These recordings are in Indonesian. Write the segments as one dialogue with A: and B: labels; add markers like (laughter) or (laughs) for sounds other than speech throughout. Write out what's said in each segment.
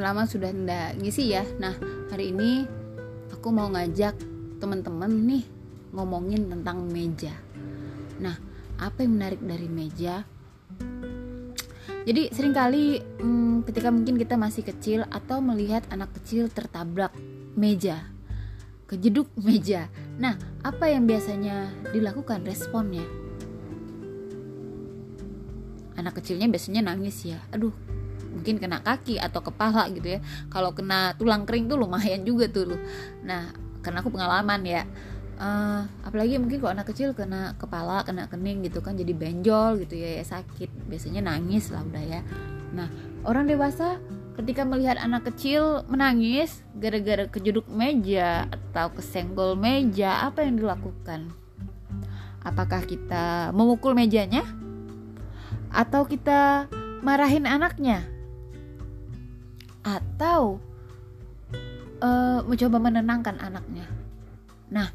A: lama sudah tidak ngisi ya. Nah, hari ini aku mau ngajak teman-teman nih ngomongin tentang meja. Nah, apa yang menarik dari meja? Jadi sering kali hmm, ketika mungkin kita masih kecil atau melihat anak kecil tertabrak meja, kejeduk (laughs) meja. Nah, apa yang biasanya dilakukan responnya? Anak kecilnya biasanya nangis ya. Aduh, mungkin kena kaki atau kepala gitu ya. Kalau kena tulang kering tuh lumayan juga tuh loh. Nah, karena aku pengalaman ya. Uh, apalagi mungkin kalau anak kecil kena kepala kena kening gitu kan jadi benjol gitu ya, ya sakit. Biasanya nangis lah udah ya. Nah orang dewasa ketika melihat anak kecil menangis gara-gara kejeduk meja atau kesenggol meja apa yang dilakukan? Apakah kita memukul mejanya? Atau kita marahin anaknya atau uh, mencoba menenangkan anaknya nah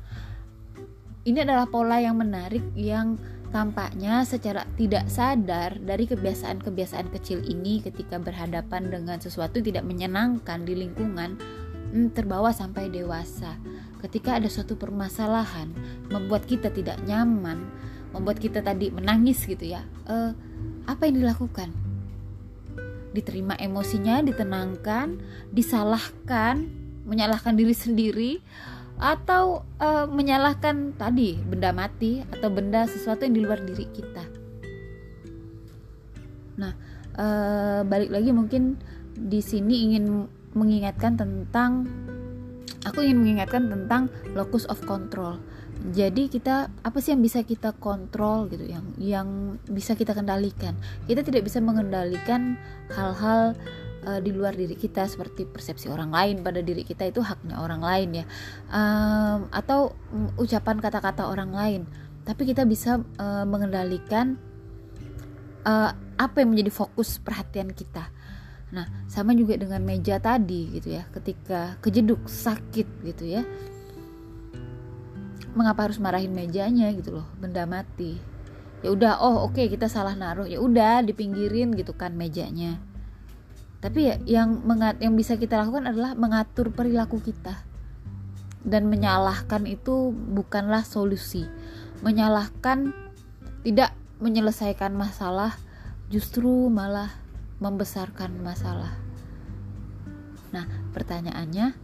A: ini adalah pola yang menarik yang tampaknya secara tidak sadar dari kebiasaan-kebiasaan kecil ini ketika berhadapan dengan sesuatu yang tidak menyenangkan di lingkungan hmm, terbawa sampai dewasa. Ketika ada suatu permasalahan membuat kita tidak nyaman, membuat kita tadi menangis gitu ya. Eh, apa yang dilakukan? Diterima emosinya, ditenangkan, disalahkan, menyalahkan diri sendiri atau uh, menyalahkan tadi benda mati atau benda sesuatu yang di luar diri kita. Nah, uh, balik lagi mungkin di sini ingin mengingatkan tentang aku ingin mengingatkan tentang locus of control. Jadi kita apa sih yang bisa kita kontrol gitu yang yang bisa kita kendalikan. Kita tidak bisa mengendalikan hal-hal uh, di luar diri kita seperti persepsi orang lain pada diri kita itu haknya orang lain ya um, atau um, ucapan kata-kata orang lain tapi kita bisa uh, mengendalikan uh, apa yang menjadi fokus perhatian kita nah sama juga dengan meja tadi gitu ya ketika kejeduk sakit gitu ya. Mengapa harus marahin mejanya gitu loh benda mati. Ya udah oh oke okay, kita salah naruh. Ya udah dipinggirin gitu kan mejanya. Tapi ya yang mengat yang bisa kita lakukan adalah mengatur perilaku kita. Dan menyalahkan itu bukanlah solusi. Menyalahkan tidak menyelesaikan masalah justru malah membesarkan masalah nah pertanyaannya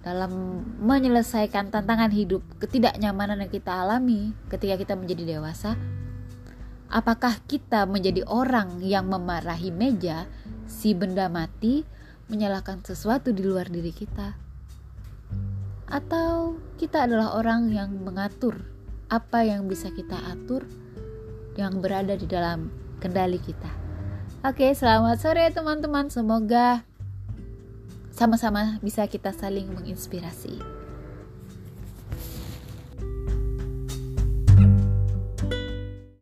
A: dalam menyelesaikan tantangan hidup ketidaknyamanan yang kita alami ketika kita menjadi dewasa apakah kita menjadi orang yang memarahi meja si benda mati menyalahkan sesuatu di luar diri kita, atau kita adalah orang yang mengatur apa yang bisa kita atur yang berada di dalam kendali kita. Oke, selamat sore teman-teman. Semoga sama-sama bisa kita saling menginspirasi.